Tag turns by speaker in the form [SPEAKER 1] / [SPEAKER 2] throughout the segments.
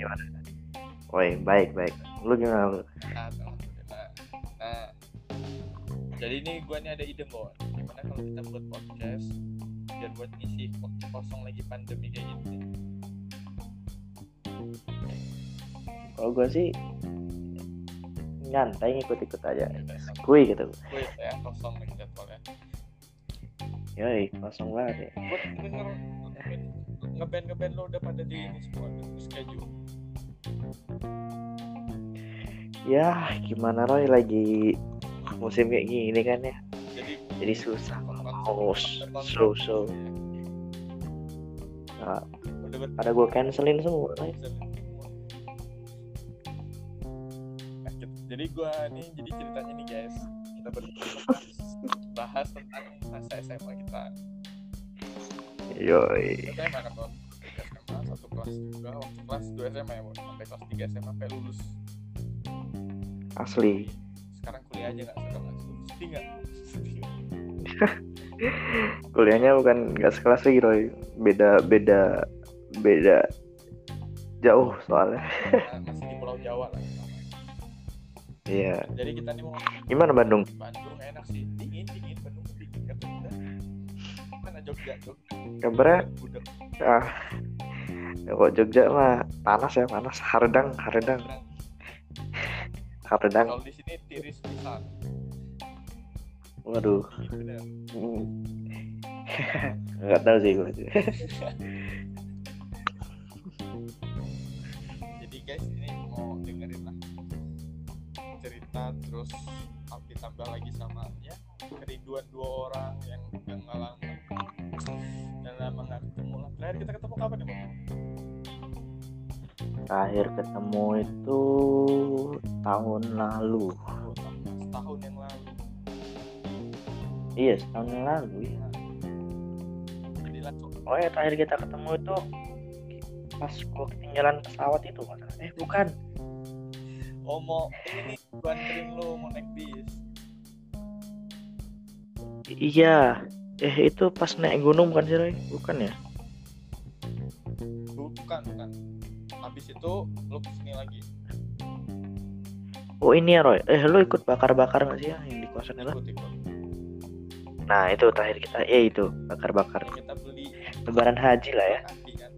[SPEAKER 1] gimana? Woi, baik baik. Lu gimana lu?
[SPEAKER 2] Alhamdulillah. Nah, jadi ini gue nih ada ide Bon. Gimana kalau kita buat podcast biar buat ngisi waktu kosong lagi pandemi kayak gini.
[SPEAKER 1] Kalau gue sih nyantai ngikut-ikut aja.
[SPEAKER 2] Ya udah, sama
[SPEAKER 1] Kui gitu.
[SPEAKER 2] gue ya kosong lagi jadwalnya.
[SPEAKER 1] Yoi, kosong banget ya.
[SPEAKER 2] Buat denger ngeband ngeband lo udah pada di ini semua di schedule.
[SPEAKER 1] Ya, gimana Roy lagi musim kayak gini kan ya.
[SPEAKER 2] Jadi
[SPEAKER 1] Jadi susah mau show show. Nah, pada gue cancelin semua. Roy.
[SPEAKER 2] Gitu. jadi gua nih jadi ceritanya nih guys kita berdua bahas tentang masa SMA kita
[SPEAKER 1] Yoi.
[SPEAKER 2] SMA kan kelas juga waktu kelas 2 SMA ya sampai kelas 3 SMA sampai lulus
[SPEAKER 1] Asli.
[SPEAKER 2] sekarang kuliah aja nggak sekarang sedih nggak sedih?
[SPEAKER 1] Kuliahnya bukan nggak sekelas lagi Roy. Beda beda beda jauh soalnya.
[SPEAKER 2] Nah, masih di Pulau Jawa lah.
[SPEAKER 1] Iya.
[SPEAKER 2] jadi kita nih mau
[SPEAKER 1] Gimana Bandung?
[SPEAKER 2] Bandung enak sih dingin dingin Bandung dingin kan udah mana Jogja Jogja
[SPEAKER 1] Kabarnya ah ya kok Jogja mah panas ya panas. Hardang hardang hardang
[SPEAKER 2] kalau di sini tiris pisan
[SPEAKER 1] waduh. Nggak tahu sih gue
[SPEAKER 2] jadi guys ini mau dengerin lah. Cerita terus tapi tambah lagi sama ya kerinduan dua orang yang yang ngalamin. Dan lama nggak ketemu lah. Terakhir kita ketemu kapan ya bang
[SPEAKER 1] terakhir ketemu itu tahun lalu.
[SPEAKER 2] Setahun yang lalu.
[SPEAKER 1] Iya setahun yang lalu ya oh ya terakhir kita ketemu itu pas gua ketinggalan pesawat itu eh bukan.
[SPEAKER 2] Oh mau ini gua anterin lu mau naik bis.
[SPEAKER 1] Iya. Eh itu pas naik gunung bukan sih Roy? Bukan ya
[SPEAKER 2] habis itu lu ke sini lagi.
[SPEAKER 1] Oh ini ya Roy? Eh lu ikut bakar-bakar nggak sih ya yang di kosan itu nah itu terakhir kita. Ya itu bakar-bakar.
[SPEAKER 2] Yang kita beli
[SPEAKER 1] lebaran haji lah ya.
[SPEAKER 2] Api kan?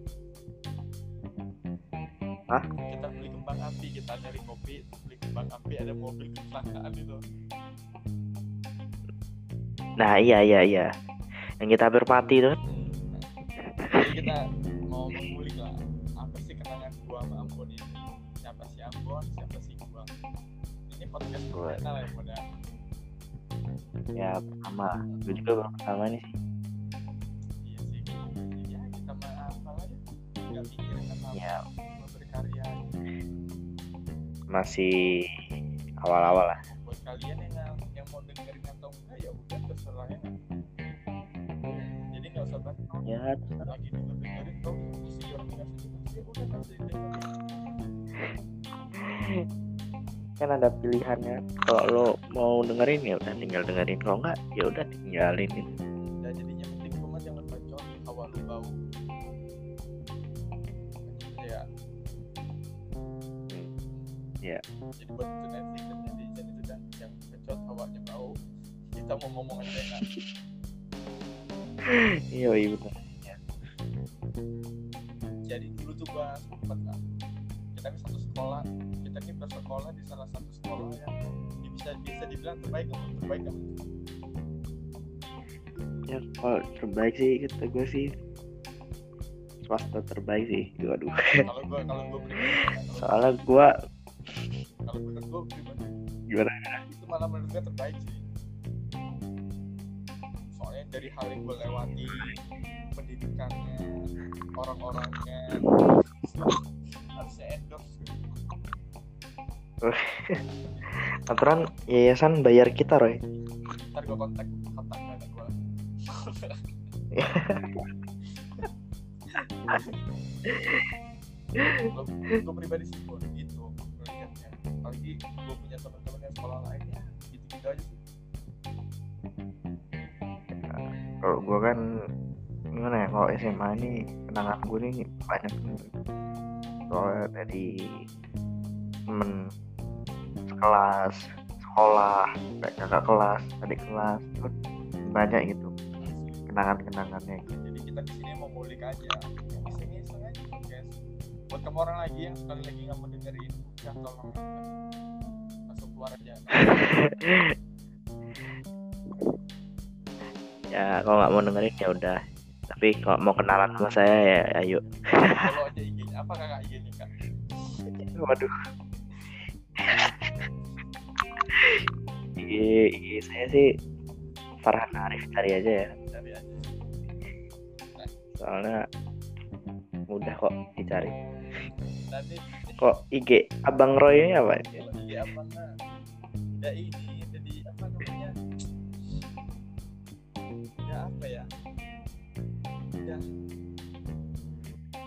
[SPEAKER 1] Hah?
[SPEAKER 2] kita beli kembang api kita nyari kopi beli kembang api ada mobil kecelakaan itu.
[SPEAKER 1] Nah iya iya iya. Yang kita hampir mati itu kan?
[SPEAKER 2] Kita mau podcast lah ya
[SPEAKER 1] Ya pertama Gue juga baru pertama ini sih.
[SPEAKER 2] Iya sih ya kita mah apa aja. Nggak apa
[SPEAKER 1] Ya.
[SPEAKER 2] Berkarya.
[SPEAKER 1] Masih awal-awal lah.
[SPEAKER 2] Buat kalian yang yang mau dengerin atau enggak ya udah terserah ya. Jadi nggak usah oh,
[SPEAKER 1] Ya
[SPEAKER 2] lagi denger dengerin tau si orang nggak ya udah dengerin
[SPEAKER 1] kan ada pilihannya. Kalau lo mau dengerin ya udah tinggal dengerin. Kalau enggak ya udah tinggalin.
[SPEAKER 2] Ya jadinya penting cuma jangan bacot awal lu bau. Ya jadi buat itu yang bacot awalnya bau kita mau ngomong aja enak
[SPEAKER 1] Iya iya
[SPEAKER 2] bisa dibilang terbaik atau terbaik kan
[SPEAKER 1] Ya kalau terbaik sih kata gue sih Swasta terbaik sih
[SPEAKER 2] kalau gua kalau ya, kalau,
[SPEAKER 1] Soalnya gue
[SPEAKER 2] kalau menurut gua pribadi
[SPEAKER 1] Gimana?
[SPEAKER 2] itu malah menurut gue terbaik sih. Soalnya dari hal yang gue lewati pendidikannya orang-orangnya harusnya endorse gitu.
[SPEAKER 1] Aturan yayasan bayar kita Roy.
[SPEAKER 2] Ntar gue kontak kontaknya ada gue gue pribadi sih gue gitu melihatnya apalagi gue punya teman-teman yang sekolah lainnya gitu-gitu aja sih.
[SPEAKER 1] Kalau gue kan gimana ya kalau SMA ini kenangan gue nih banyak. Soalnya dari temen sekelas sekolah kayak kakak kelas adik kelas terus banyak gitu. Kenangan-kenangannya.
[SPEAKER 2] Jadi kita di sini mau ngulik aja. Di sini sengaja podcast buat kamu orang lagi yang sekali lagi nggak mau dengerin ya tolong masuk keluar aja.
[SPEAKER 1] Ya kalau nggak mau dengerin ya udah. Tapi kalau mau kenalan sama saya ya ayo
[SPEAKER 2] follow aja IG-nya apa kakak IG-nya kak?
[SPEAKER 1] Waduh IG, IG saya sih Farhan Arif cari aja ya
[SPEAKER 2] aja
[SPEAKER 1] soalnya mudah kok dicari. Kok IG Abang Roy ini apa?
[SPEAKER 2] IG ya ini jadi apa namanya? Ya apa ya? Ya.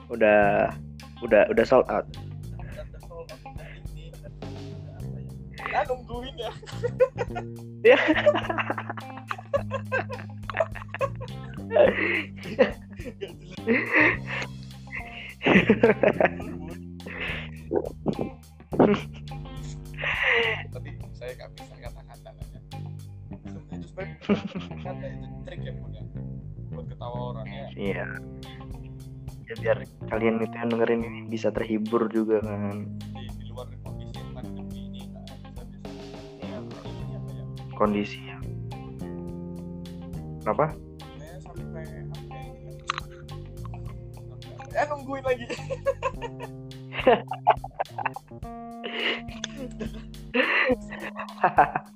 [SPEAKER 1] Udah udah udah sold out
[SPEAKER 2] ya nungguin ya
[SPEAKER 1] Ya.
[SPEAKER 2] Tadi saya gak bisa kata-kata ya. Itu sebenarnya kata itu trik ya punya buat ketawa orang ya.
[SPEAKER 1] iya ya biar kalian itu yang dengerin ini bisa terhibur juga kan
[SPEAKER 2] kondisi
[SPEAKER 1] yang apa
[SPEAKER 2] Eh nungguin lagi.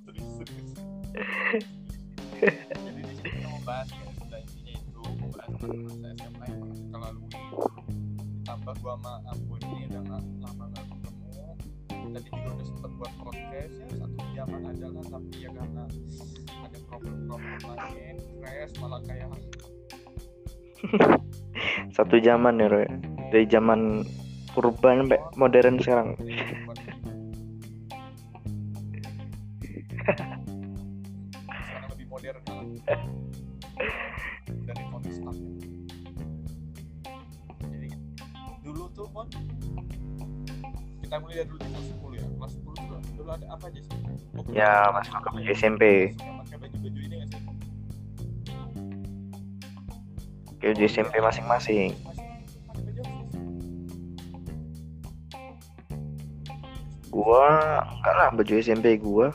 [SPEAKER 2] Serius, serius. Jadi di sini kita mau bahas ya, sudah intinya itu mau bahas masa SMA yang pernah kita lalui. Ditambah gua sama Ampun ini udah lama nggak. Tadi juga udah sempat buat podcast ya. Satu jaman aja lah tapi ya karena ada problem-problem lain, crash malah kayak
[SPEAKER 1] satu zaman ya Roy. Dari zaman purba sampai modern sekarang.
[SPEAKER 2] Sekarang lebih modern malah. Dari Tony Stark. Jadi dulu tuh Mon kita mulai dari dulu di kelas 10 ya? Kelas 10 dulu, dulu ada apa aja sih? Oh,
[SPEAKER 1] Ya, masuk ke. SMP.
[SPEAKER 2] Pakai baju-baju ini nggak sih?
[SPEAKER 1] Kayak di SMP masing-masing. Gua enggak lah baju SMP gua.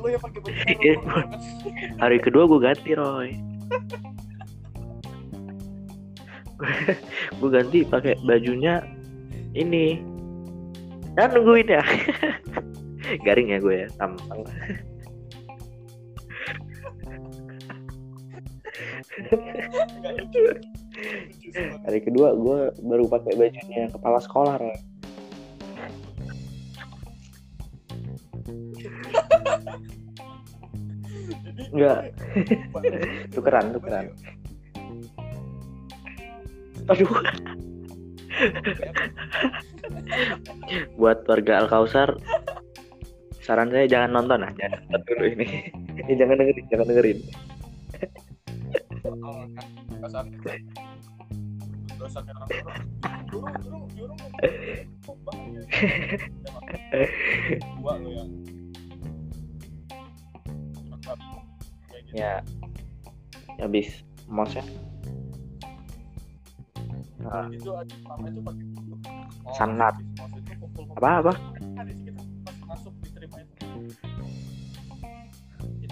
[SPEAKER 2] Oh,
[SPEAKER 1] hari kedua gua ganti Roy gua ganti pakai bajunya ini kan nungguin ya garing ya gue ya tampang hari kedua gue baru pakai bajunya kepala sekolah Roy
[SPEAKER 2] Jadi,
[SPEAKER 1] Nggak.
[SPEAKER 2] baju-
[SPEAKER 1] Tukeran,
[SPEAKER 2] baju-
[SPEAKER 1] tukeran. Aduh buat warga Al Kausar saran saya jangan nonton jangan nonton dulu ini ini jangan dengerin jangan dengerin
[SPEAKER 2] Oh, kan. Dasar. Dasarnya
[SPEAKER 1] Nah.
[SPEAKER 2] Itu ada pertama itu pakai oh, kumpul-kumpul.
[SPEAKER 1] apa apa
[SPEAKER 2] masuk diterima itu.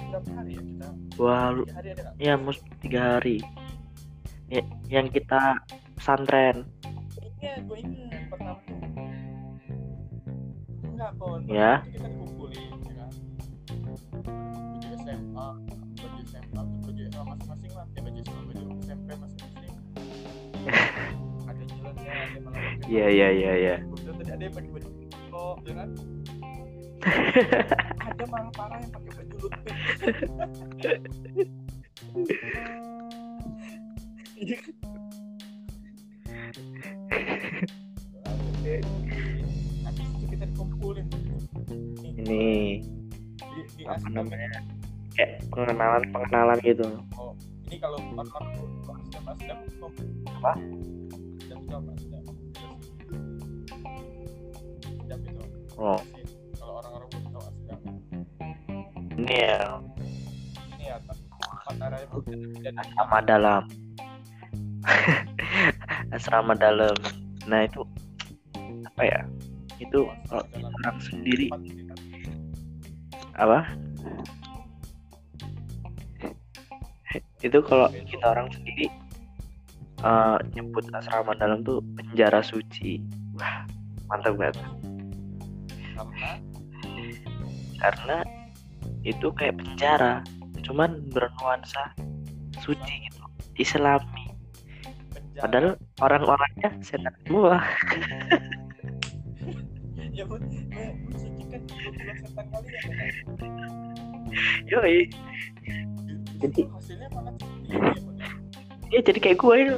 [SPEAKER 2] Berapa hari ya kita?
[SPEAKER 1] wah lu-
[SPEAKER 2] Tiga hari ada nggak?
[SPEAKER 1] ya mus tiga hari ya, yang kita pesantren
[SPEAKER 2] Ingat, gue ingat pertama tuh. Enggak, Kon.
[SPEAKER 1] Ya.
[SPEAKER 2] Kita dikumpulin, ya kan. Baju SMA, baju SMA, terus baju SMA masing-masing lah. Ya, baju SMA,
[SPEAKER 1] Iya, iya, iya, iya.
[SPEAKER 2] Ada yang pakai baju kok, ya kan? ada malah parah yang pakai baju lutut. Iya kan? Habis itu kita dikumpulin
[SPEAKER 1] ini
[SPEAKER 2] di, di
[SPEAKER 1] apa namanya kayak pengenalan pengenalan gitu
[SPEAKER 2] Oh, ini kalau
[SPEAKER 1] Apa?
[SPEAKER 2] Itu.
[SPEAKER 1] Oh.
[SPEAKER 2] Sih. Kalau orang-orang belum tahu Asdam
[SPEAKER 1] ini ya
[SPEAKER 2] ini ya
[SPEAKER 1] asrama dalam. Asrama dalam. Nah itu apa ya? Itu kalau
[SPEAKER 2] dalam.
[SPEAKER 1] orang sendiri. Apa? Itu kalau kita orang sendiri eh, nyebut asrama dalam tuh penjara suci. Wah mantap banget.
[SPEAKER 2] Karena
[SPEAKER 1] karena itu kayak penjara cuman bernuansa suci gitu islami. Padahal orang-orangnya setan semua.
[SPEAKER 2] Ya bu ya, setan kali ya kan?
[SPEAKER 1] Yoi.
[SPEAKER 2] Jadi
[SPEAKER 1] Jadi-
[SPEAKER 2] hasilnya malah ya
[SPEAKER 1] jadi kayak gue itu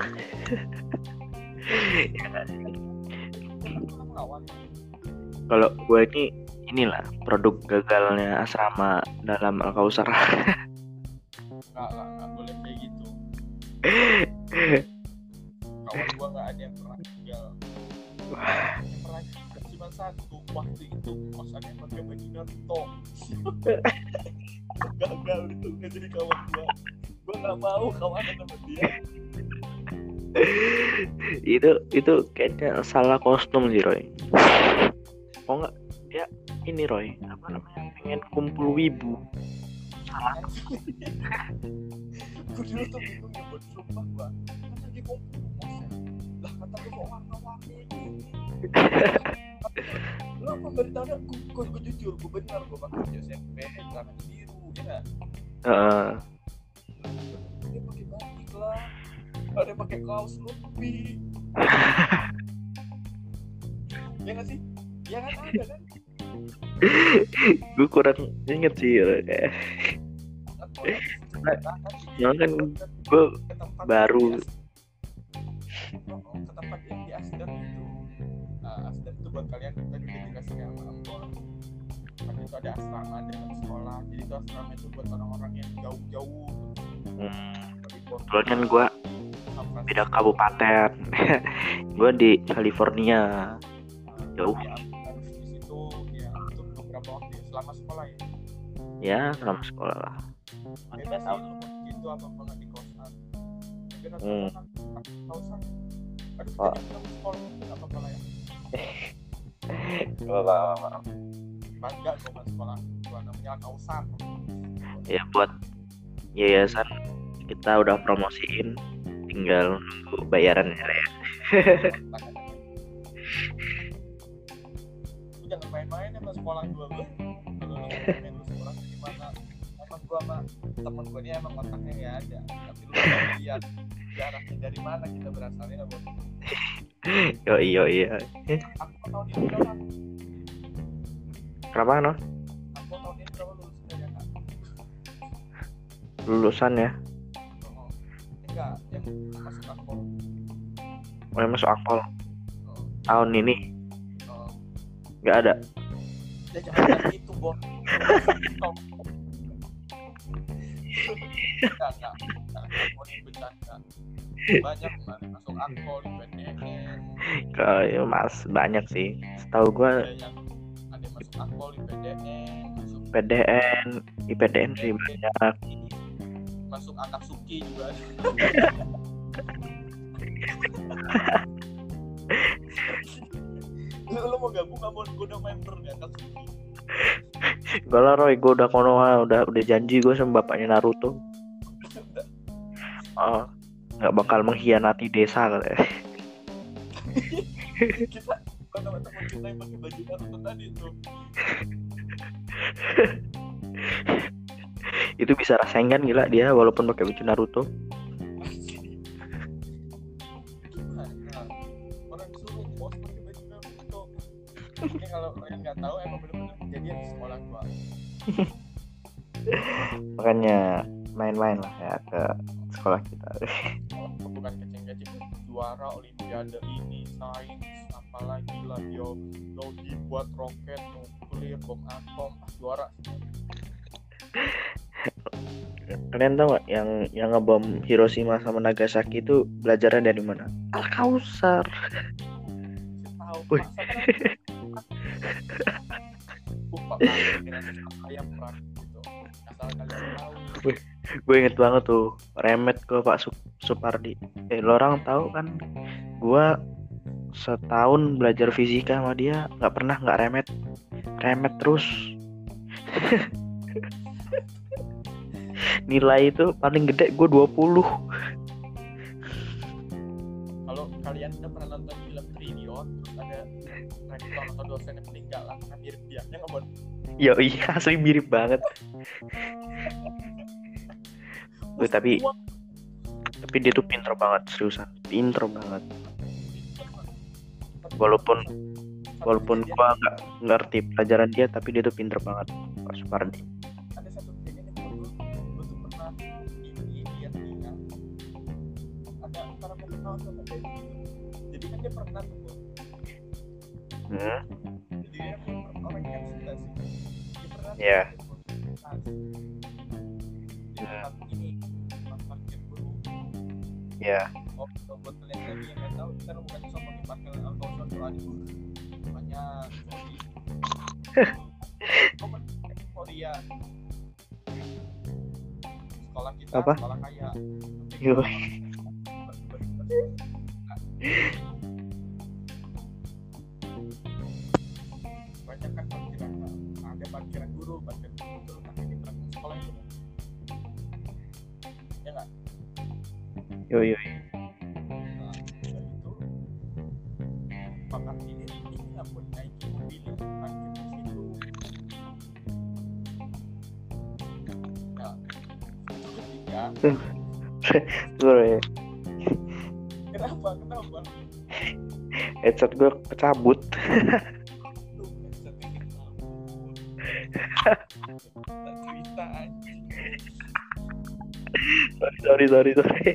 [SPEAKER 1] kalau gue ini inilah produk gagalnya asrama dalam Al Kausar
[SPEAKER 2] Nggak, nggak, nggak boleh kayak gitu. Kawan gua nggak ada yang pernah gagal. Yang pernah gagal cuma satu waktu itu kosannya pakai baju Naruto. gagal itu nggak jadi kawan gua. Gua nggak mau kawanan sama dia.
[SPEAKER 1] itu itu kayaknya salah kostum sih Roy oh enggak ya ini Roy apa namanya pengen kumpul wibu salah
[SPEAKER 2] Gua dulu tuh bingung ya buat sumpah gua. Kan lagi kumpul. Lah kata lu kok warna-warni bertanya? Gua, gua jujur, gua benar gua pakai SMP, celana biru, ya?
[SPEAKER 1] Heeh.
[SPEAKER 2] dia pakai batik lah ada pakai kaos lupi ya nggak sih ya kan ada kan
[SPEAKER 1] gue kurang inget sih
[SPEAKER 2] sekarang
[SPEAKER 1] Soalnya kan gue baru.
[SPEAKER 2] ke tempat yang di Asdam itu nah, Asdam itu buat kalian itu ada asrama dekat sekolah jadi itu asrama itu buat orang-orang yang jauh-jauh
[SPEAKER 1] hmm, kebetulan kan gue beda kabupaten gue di California jauh.
[SPEAKER 2] Ya, harus di situ ya untuk beberapa waktu ya, selama sekolah ya.
[SPEAKER 1] ya selama sekolah lah
[SPEAKER 2] lu mau gitu apa apa nggak di kosan. Rata
[SPEAKER 1] Hmm.
[SPEAKER 2] kosan. Aduh,
[SPEAKER 1] Oh.
[SPEAKER 2] sekolah itu nggak apa-apa lah ya. Bangga masuk sekolah. Gua namanya kausan.
[SPEAKER 1] ya buat yayasan kita udah promosiin tinggal nunggu bayarannya ya
[SPEAKER 2] jangan main-main sama sekolah gua lu. Kalau lu main lu sekolah gimana? Emang gua sama temen gua ini emang otaknya nggak ada. Tapi lu lihat jaraknya dari mana kita berasalnya buat
[SPEAKER 1] yo iyo iya
[SPEAKER 2] aku ini berapa
[SPEAKER 1] kenapa
[SPEAKER 2] berapa kak
[SPEAKER 1] lulusan ya
[SPEAKER 2] oh, enggak yang masuk aku
[SPEAKER 1] mulai masuk akpol
[SPEAKER 2] oh,
[SPEAKER 1] tahun ini
[SPEAKER 2] oh.
[SPEAKER 1] nggak ada
[SPEAKER 2] ya jangan Oh. enggak enggak enggak bercanda banyak man. masuk akpol
[SPEAKER 1] mas banyak sih setahu gue
[SPEAKER 2] ada yang yang akpol IPDN masuk
[SPEAKER 1] PDN IPDN sih banyak
[SPEAKER 2] masuk Akatsuki juga ada. lu, lu mau gabung nggak mau gue udah member nggak Akatsuki
[SPEAKER 1] Gak lah Roy, gue udah konoha, udah udah janji gue sama bapaknya Naruto. Oh, nggak bakal mengkhianati desa katanya.
[SPEAKER 2] kita bukan teman-teman kita yang pakai baju Naruto tadi tuh.
[SPEAKER 1] Itu bisa rasain gila dia walaupun pakai baju Naruto.
[SPEAKER 2] ini kalau kalian nggak tahu emang kejadian di sekolah gua
[SPEAKER 1] Makanya main-main lah ya ke sekolah kita.
[SPEAKER 2] bukan keceng-keceng juara olimpiade ini sains apalagi biologi buat roket nuklir bom atom ah, juara.
[SPEAKER 1] Kalian tahu nggak yang yang ngebom Hiroshima sama Nagasaki itu belajarnya dari mana? Al Kausar.
[SPEAKER 2] Tahu ayam perang gitu.
[SPEAKER 1] Gue inget banget tuh remet ke Pak Sup- Supardi. Eh lo orang tahu kan gue setahun belajar fisika sama dia nggak pernah nggak remet. Remet terus. Nilai itu paling gede gue 20
[SPEAKER 2] kalau kalian udah pernah nonton film Triliun terus ada rektor atau dosen yang meninggal lah kan mirip dia yang nggak
[SPEAKER 1] Yo iya asli mirip banget. Wih, tapi tapi dia tuh pinter banget seriusan. Pinter banget walaupun walaupun gua nggak ngerti pelajaran dia tapi dia tuh pinter banget Pak Supardi
[SPEAKER 2] ada satu kejadian yang menurut gue tuh pernah ini lihat dia ada para pengetahuan sama dia jadi kan dia pernah tuh Bro.
[SPEAKER 1] hmm?
[SPEAKER 2] jadi dia pernah orang yang sudah sih dia pernah tuh
[SPEAKER 1] Iya.
[SPEAKER 2] di universitas. di tempat ini tempat parkir guru
[SPEAKER 1] ya
[SPEAKER 2] oh kalau buat kalian lagi yang nggak tahu kita bukan sombong Korea sekolah kita
[SPEAKER 1] Apa?
[SPEAKER 2] sekolah kaya. Banyak kan parkiran ada parkiran guru parkiran guru terletak di belakang sekolah itu ya nggak?
[SPEAKER 1] Yo yo Sorry,
[SPEAKER 2] kenapa? Kenapa?
[SPEAKER 1] Headset gue kecabut. Sorry sorry sorry. Sorry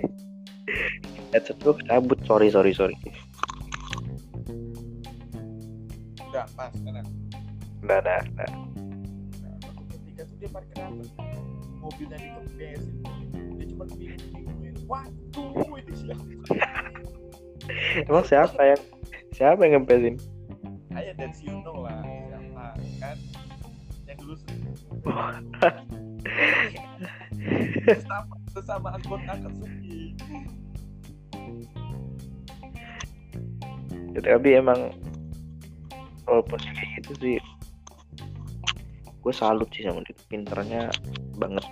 [SPEAKER 1] headset gue kecabut. Sorry sorry sorry.
[SPEAKER 2] Udah pas
[SPEAKER 1] udah udah udah.
[SPEAKER 2] Nah, tuh dia parkir? Mobilnya. Cuma bingung-bingungin. Waduh, ini siapa?
[SPEAKER 1] emang siapa yang siapa yang ngempesin
[SPEAKER 2] Kayak know lah siapa kan? Yang dulu sama sesama anggota Katsuki.
[SPEAKER 1] Ya, tapi emang walaupun kayak gitu sih gue salut sih sama dia pinternya banget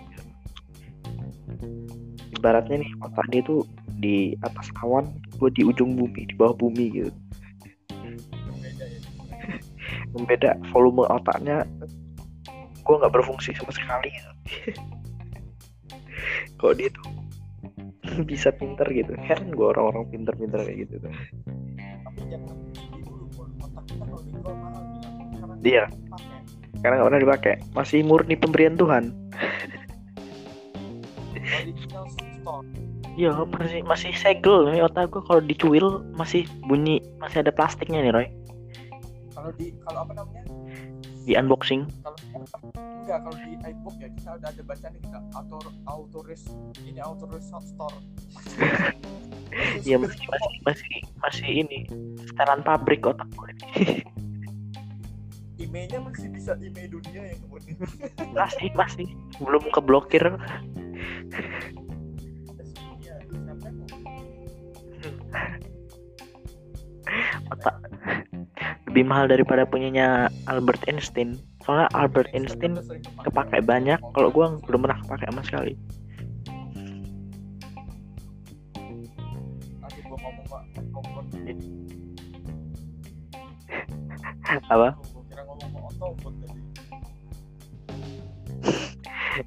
[SPEAKER 1] ibaratnya nih otak dia tuh di atas awan gue di ujung bumi di bawah bumi gitu
[SPEAKER 2] Beda ya.
[SPEAKER 1] membeda volume otaknya gue nggak berfungsi sama sekali gitu. kok dia tuh bisa pinter gitu heran gue orang-orang pinter-pinter kayak gitu tuh
[SPEAKER 2] bilang. Karena
[SPEAKER 1] Iya. karena nggak pernah dipakai masih murni pemberian Tuhan
[SPEAKER 2] Original store.
[SPEAKER 1] Iya masih masih segel nih otak gue kalau dicuil masih bunyi masih ada plastiknya nih Roy.
[SPEAKER 2] Kalau di kalau apa namanya?
[SPEAKER 1] di unboxing.
[SPEAKER 2] Kalau enggak kalau di iBook ya kita udah ada bacaan kita auto auto res ini auto res store.
[SPEAKER 1] Iya masih masih masih masih ini setelan pabrik otak gue
[SPEAKER 2] emailnya masih bisa email dunia ya kemudian.
[SPEAKER 1] Masih masih. Belum keblokir Otak. Lebih mahal daripada punyanya Albert Einstein. Soalnya Albert Einstein kepake banyak kalau gue belum pernah kepake sama sekali. Apa?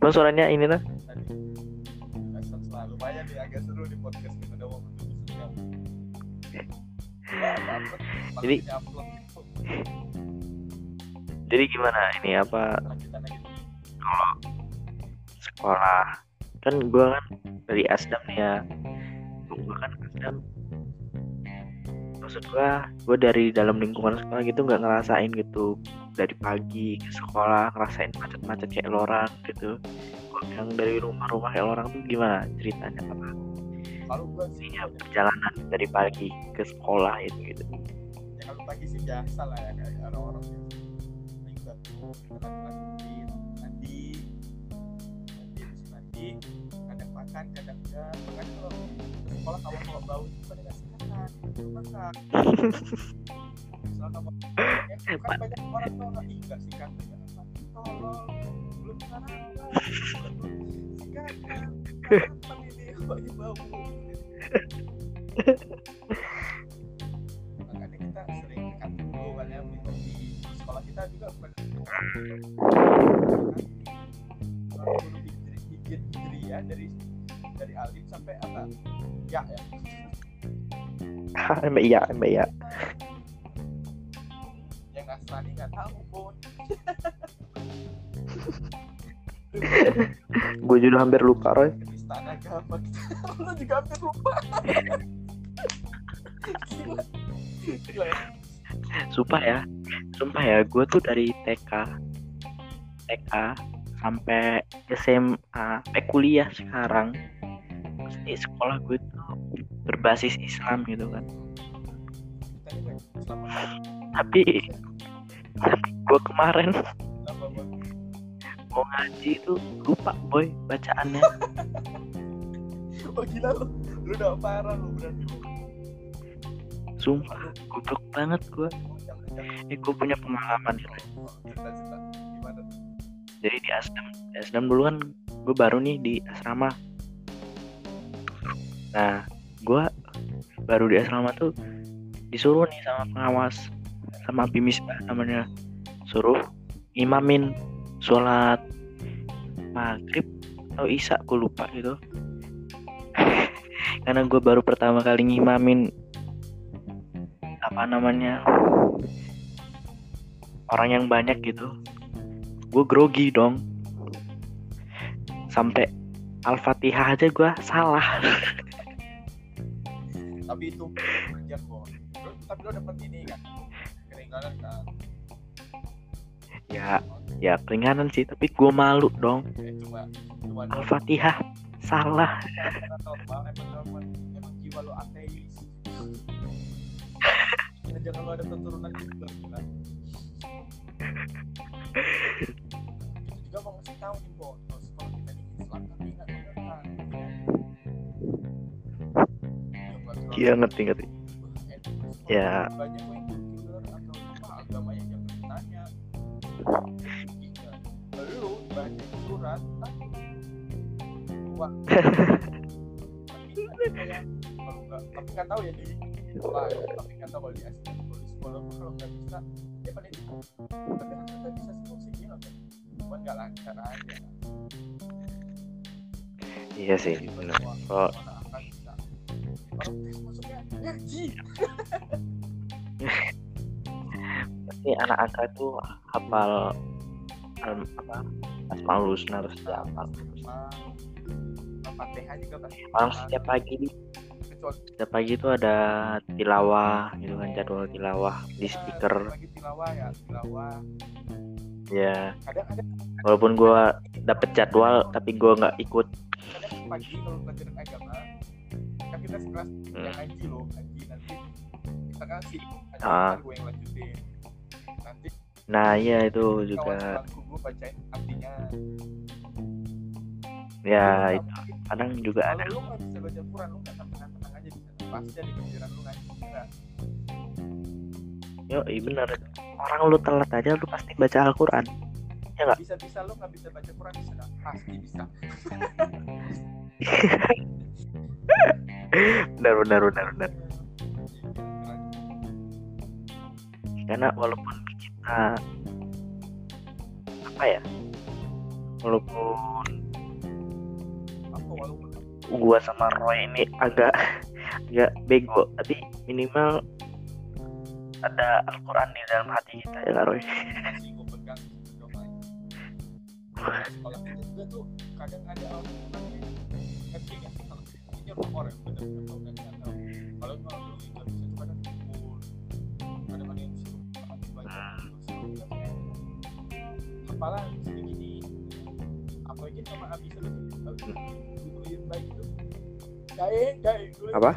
[SPEAKER 1] Emang suaranya ini tuh Jadi- jadi gimana? Ini apa?
[SPEAKER 2] Lagi
[SPEAKER 1] sekolah kan gue kan dari Asdam nih ya. Gue kan Asdam. Maksud gue gue dari dalam lingkungan sekolah gitu nggak ngerasain gitu. Dari pagi ke sekolah ngerasain macet-macet kayak lorang gitu. Yang dari rumah-rumah kayak orang tuh gimana ceritanya apa
[SPEAKER 2] kalau sih
[SPEAKER 1] ya, perjalanan dari pagi ke sekolah itu gitu.
[SPEAKER 2] Ya kalau pagi sih biasa lah ya kayak orang-orang biasa paling bangun mandi mandi mandi. Habis mandi kadang makan kadang enggak. Makanya kalau sekolah kamu mau bau itu pada kasih makan makan. Misalnya kamu kan banyak orang tuh nggak ih nggak sikat nggak apa tolong belum sarapan belum sikat sarapan ini baunya bau makanya kita sering ke kantin dulu kan ya di sekolah kita juga banyak orang guru hijri ya dari dari alif sampai apa? Ya ya.
[SPEAKER 1] Mbak iya mbak iya
[SPEAKER 2] yang Nasrani nggak tahu pun
[SPEAKER 1] gue juga hampir lupa Roy.
[SPEAKER 2] Agama kita lu juga hampir lupa. Gila gila ya
[SPEAKER 1] sumpah ya. Sumpah ya gue tuh dari TK TK sampai SMA sampai kuliah sekarang. Di sekolah gue tuh berbasis Islam gitu kan. Tapi tapi gue kemarin mau ngaji itu lupa boy bacaannya.
[SPEAKER 2] Oh gila lu. Lu udah parah lu berarti.
[SPEAKER 1] Sumpah goblok banget
[SPEAKER 2] jangan
[SPEAKER 1] eh gue punya pengalaman gitu jadi di asrama di asrama dulu kan gue baru nih di asrama. Nah gue baru di asrama tuh disuruh nih sama pengawas sama pimisbah namanya. Suruh imamin sholat maghrib atau isya gue lupa gitu. Karena gue baru pertama kali ngimamin apa namanya orang yang banyak gitu gue grogi dong. Sampai al-fatihah aja gue salah.
[SPEAKER 2] Tapi itu kok tapi lo dapet ini kan keringanan kan?
[SPEAKER 1] Ya ya keringanan sih tapi gue malu dong. Al-fatihah salah
[SPEAKER 2] karena normal emang normal emang jiwa lo ateis Ya, jangan lo ada keturunan Hitler gila itu juga mau ngasih tahu nih Bo kalau sekolah kita di Islam tapi nggak dibenarkan
[SPEAKER 1] iya ngerti ngerti. Ya.
[SPEAKER 2] Wah. Tapi kalau nggak tapi nggak tahu ya di sekolah ya tapi nggak tahu kalau di kalau di sekolah tuh kalau nggak bisa ya paling tapi kan kita bisa gila kan cuman nggak lancar aja.
[SPEAKER 1] Iya sih benar
[SPEAKER 2] ngaji
[SPEAKER 1] pasti anak angka tuh hafal al- apa asmaul husna harus dihafal
[SPEAKER 2] Fatihah juga pasti
[SPEAKER 1] orang setiap pagi
[SPEAKER 2] kecuali
[SPEAKER 1] setiap pagi itu ada tilawah gitu kan jadwal tilawah di speaker.
[SPEAKER 2] lagi tilawah ya tilawah.
[SPEAKER 1] Ya
[SPEAKER 2] kadang ada
[SPEAKER 1] walaupun gua dapet jadwal tapi gua nggak ikut.
[SPEAKER 2] kadang pagi kalau pelajaran agama kan kita sekelas
[SPEAKER 1] Hmm.
[SPEAKER 2] yang ngaji loh ngaji nanti. Kita kasih ada
[SPEAKER 1] Ah.
[SPEAKER 2] gue yang lanjutin. Nanti
[SPEAKER 1] nah iya itu juga.
[SPEAKER 2] sebangku gue bacain artinya
[SPEAKER 1] ya
[SPEAKER 2] Lu
[SPEAKER 1] itu. Kadang juga ada.
[SPEAKER 2] lu nggak bisa baca Quran lu nggak tenang tenang aja di sana pasti ada pikiran lu ngaji
[SPEAKER 1] yo iya bener. Orang lu telat aja lu pasti baca Al-Quran. Nggak?
[SPEAKER 2] bisa bisa lu nggak bisa baca Quran di sana pasti bisa.
[SPEAKER 1] Benar benar benar benar karena walaupun kita apa ya walaupun gua sama Roy ini agak agak bego. Tapi minimal ada Al-Quran di dalam hati kita ya Roy?
[SPEAKER 2] Kita juga tuh kadang ada orang yang ngerti kalau ini benar-benar kalau kalau itu bisa kumpul kadang ada yang banyak kepala segini sama yang baik itu
[SPEAKER 1] Apa?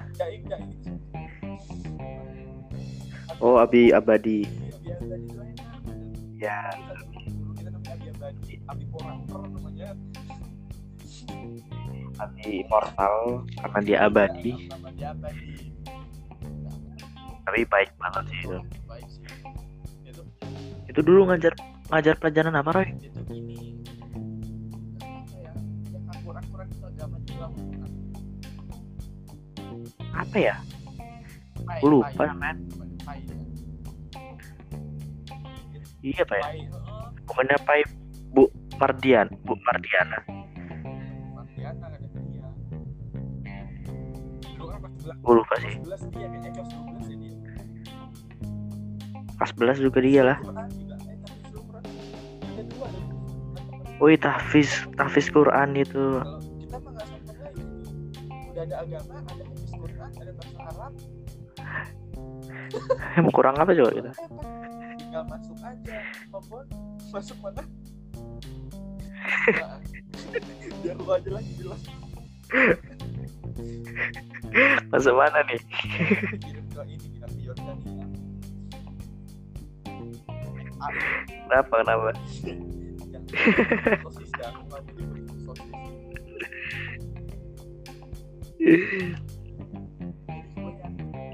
[SPEAKER 1] Oh, Abi Abadi.
[SPEAKER 2] Itu enak.
[SPEAKER 1] Ya.
[SPEAKER 2] Guru kita namanya Abi Abadi, Abi Poraper namanya.
[SPEAKER 1] Abi immortal karena dia abadi.
[SPEAKER 2] Dia Abadi.
[SPEAKER 1] Tapi baik banget sih itu.
[SPEAKER 2] Baik sih. Itu
[SPEAKER 1] Itu dulu ngajar ngajar pelajaran apa Roy?
[SPEAKER 2] itu gini. Apa ya? Pai,
[SPEAKER 1] lupa
[SPEAKER 2] pai.
[SPEAKER 1] namanya.
[SPEAKER 2] Ya.
[SPEAKER 1] Iya Pak ya. Bukannya Pai Bu Mardian, Bu Mardiana.
[SPEAKER 2] Dulu kan pas 11
[SPEAKER 1] Gue lupa sih.
[SPEAKER 2] 11 dia kayaknya kelas 12 ya dia.
[SPEAKER 1] 11 juga dia lah.
[SPEAKER 2] Eh.
[SPEAKER 1] Woi tahfiz tahfiz Quran itu.
[SPEAKER 2] Kalau kita mah nggak sampai lagi. Udah ada agama, ada hadis Quran, ada bahasa Arab.
[SPEAKER 1] Emang kurang apa coba kita?
[SPEAKER 2] Pak, tinggal masuk aja. Popon, masuk mana? Nah, biar lu aja lagi jelas.
[SPEAKER 1] Masuk mana nih?
[SPEAKER 2] Kirim ke ini, kirim ke Yordania. Ah,
[SPEAKER 1] Kenapa kenapa?
[SPEAKER 2] yang sosis ya, aku nggak mau diberi sosis.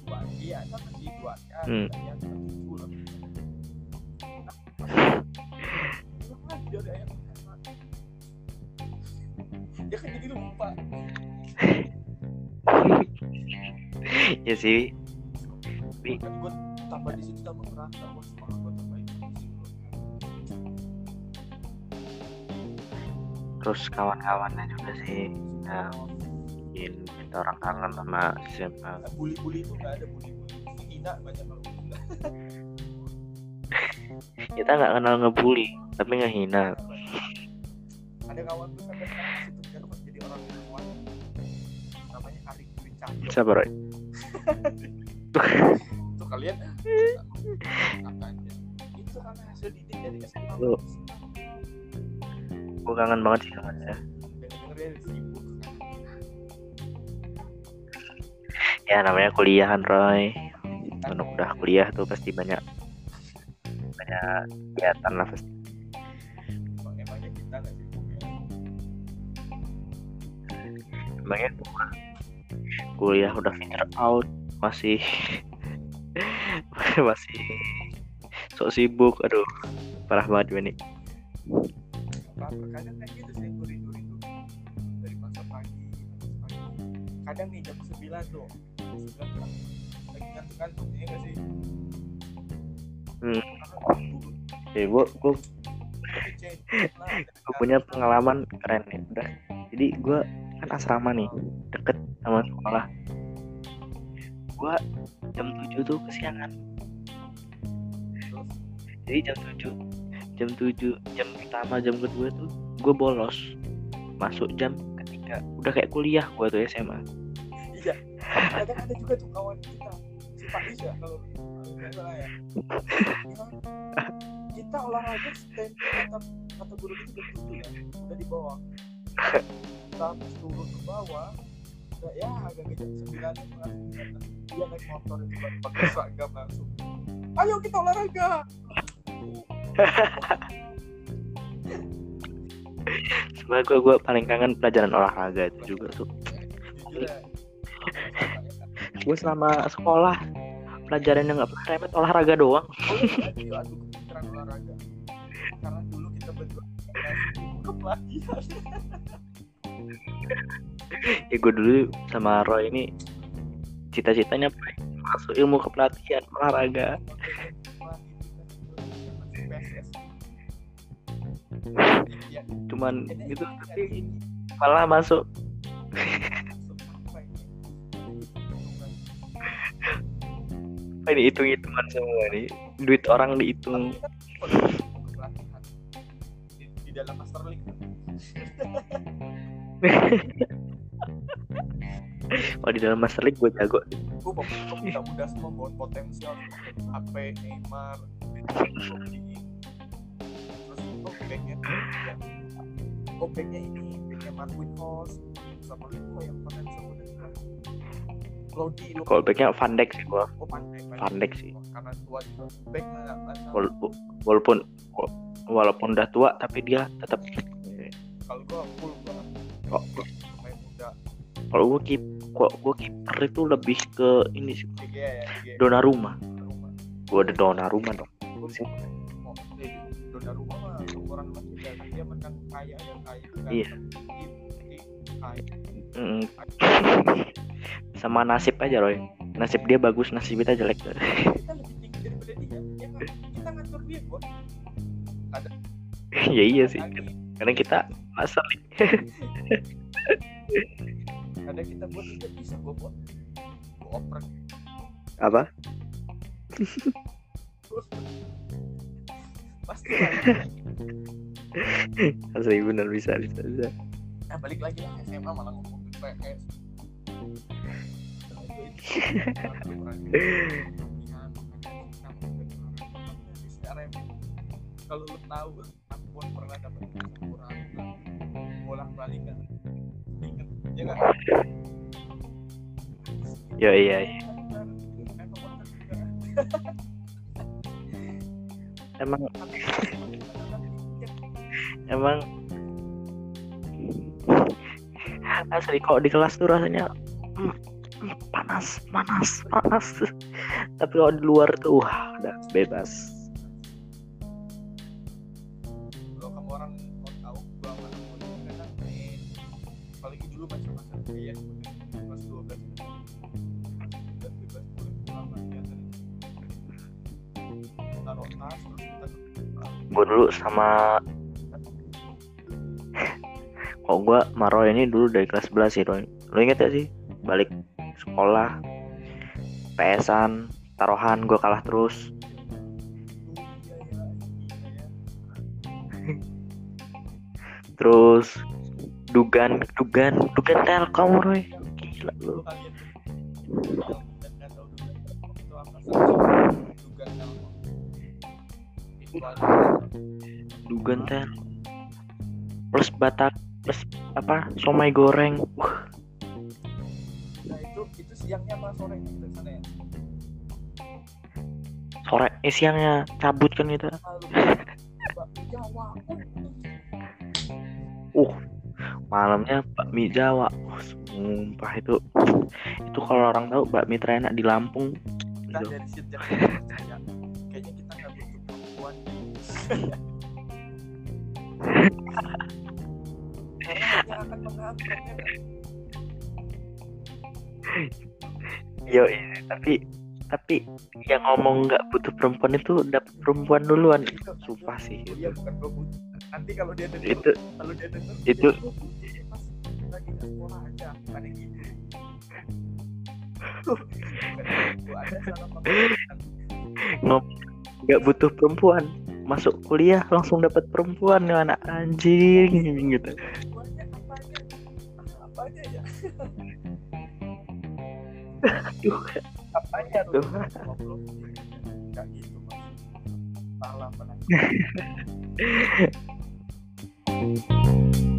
[SPEAKER 2] dua iya ayat,
[SPEAKER 1] Hmm.
[SPEAKER 2] pertama. Ya kan jadi lupa.
[SPEAKER 1] ya sih, Bi.
[SPEAKER 2] Kan gue tambah di situ tambah ngerasa wah semangat gue tambahin di situ.
[SPEAKER 1] terus kawan-kawannya juga sih ya, kita orang kangen sama SMA.
[SPEAKER 2] Bully-bully itu nggak ada bully-bully. Hina banyak kalau.
[SPEAKER 1] Kita nggak kenal ngebully, tapi ngehina.
[SPEAKER 2] Ada kawan tuh sampai sekarang masih jadi orang yang kuat. Namanya Arik Dwi Cahyo.
[SPEAKER 1] Siapa Roy?
[SPEAKER 2] Tuh kalian itu karena hasil didik dari SMA.
[SPEAKER 1] Gue kangen banget sih sama dia.
[SPEAKER 2] Dengar-dengar
[SPEAKER 1] Ya namanya kuliahan Roy. Kalau udah kuliah tuh pasti banyak banyak kegiatan lah pasti.
[SPEAKER 2] Emang emangnya kita nggak sibuk ya.
[SPEAKER 1] Emangnya kuliah udah filter out masih masih sok sibuk aduh parah banget gue nih
[SPEAKER 2] kadang kayak gitu sih gue rindu rindu dari masa pagi pagi. Kadang nih jam 9 tuh. Jam 9 lagi ngantuk-ngantuk nggak sih?
[SPEAKER 1] Hmm. Ya gue gue gue punya pengalaman keren nih. Udah. Jadi gue kan asrama nih deket sama sekolah. Gue jam 7 tuh kesiangan. Jadi jam 7 jam 7 jam pertama jam kedua tuh gue bolos. Masuk jam ketiga. Udah kayak kuliah gue tuh SMA
[SPEAKER 2] iya kadang ada juga tuh kawan kita. Si Pak Isya kalau ya. Kita- olahraga stand kata guru itu tujuh ya udah di bawah. Kita habis turun ke bawah udah ya agak jam sembilan dia naik motor itu baru pakai seragam langsung. Ayo kita olahraga.
[SPEAKER 1] Sebenarnya gue gue paling kangen pelajaran olahraga itu juga tuh.
[SPEAKER 2] Ya
[SPEAKER 1] gue selama sekolah pelajaran yang nggak pernah remet olahraga doang.
[SPEAKER 2] Oh iya olahraga. Karena dulu kita berdua
[SPEAKER 1] ya gue dulu sama Roy ini cita-citanya masuk ilmu kepelatihan olahraga. Cuman itu tapi malah masuk ini hitung hitungan semua nih duit orang dihitung
[SPEAKER 2] kan di, di dalam Master League
[SPEAKER 1] oh di dalam Master League gue jago
[SPEAKER 2] gue pemain muda-muda semua bawa potensial HP Neymar terus oh backnya ya, oh backnya ini backnya Marquinhos sama yang potensial lo
[SPEAKER 1] callbacknya Van Dijk sih gue
[SPEAKER 2] oh
[SPEAKER 1] Van Dijk sih.
[SPEAKER 2] Karena tua juga back
[SPEAKER 1] walaupun walaupun udah tua tapi dia tetap
[SPEAKER 2] kalau gue full banget muda.
[SPEAKER 1] Kalau gue keep kok gue kiper itu lebih ke ini sih.
[SPEAKER 2] Ya
[SPEAKER 1] Donnarumma.
[SPEAKER 2] Rumah
[SPEAKER 1] gue ada dong.
[SPEAKER 2] Gue sih mau eh Donnarumma mah orang Mesir dia menang kaya ya kaya
[SPEAKER 1] Iya. Mm. Sama nasib aja Roy. Nasib dia bagus nasib kita jelek.
[SPEAKER 2] Kita lebih tinggi daripada dia ya kita ngatur dia bos.
[SPEAKER 1] Ya iya sih. Karena kita League
[SPEAKER 2] ada kita buat juga bisa gue buat gue oper
[SPEAKER 1] apa
[SPEAKER 2] pasti
[SPEAKER 1] asli bener bisa bisa bisa.
[SPEAKER 2] Nah balik lagi lah SMA malah ngomong PS kalau lu tahu aku pun pernah dapat kurang bolak balik kan inget ya kan
[SPEAKER 1] ya iya, emang emang asli kok di kelas tuh rasanya mm, mm, panas panas panas. Tapi kalau di luar tuh wah udah bebas.
[SPEAKER 2] Kalau kamu orang mau tahu gua mana mau kadang main apalagi dulu masa-masa kuliah kelas 12 dan bebas boleh pulang lah biasa taruh tas terus kita
[SPEAKER 1] gue dulu sama kok gue Maro ini dulu dari kelas 11 sih Roy. Lo inget gak sih? Balik sekolah PS-an taruhan gue kalah terus. Terus dugan dugan dugan telkom Roy. Gila lu. Dugan tel plus batak plus apa? Somai goreng.
[SPEAKER 2] Itu siangnya apa? Sore? Kita sana ya?
[SPEAKER 1] Sore. Eh siangnya cabut kan gitu
[SPEAKER 2] lalu bakmi Jawa.
[SPEAKER 1] Uh. Malamnya bakmi Jawa. Wah, sumpah itu. Itu kalau orang tahu bakmi terenak di Lampung.
[SPEAKER 2] Kita
[SPEAKER 1] gitu.
[SPEAKER 2] dari kayaknya kita nggak butuh perempuan akan ya?
[SPEAKER 1] Yo, iya, tapi tapi yang ngomong nggak butuh perempuan itu dapat perempuan duluan.
[SPEAKER 2] Itu-
[SPEAKER 1] sumpah sih.
[SPEAKER 2] Oh iya bukan butuh. Nanti kalau dia denger
[SPEAKER 1] itu
[SPEAKER 2] kalau dia denger
[SPEAKER 1] itu-
[SPEAKER 2] "Ya, pas lagi sekolah aja bukan yang gitu.
[SPEAKER 1] Nggak butuh perempuan. Masuk kuliah langsung dapat perempuan nih anak anjing gitu.
[SPEAKER 2] Guanya apa aja apa aja ya apa aja tuh? Salah penanya.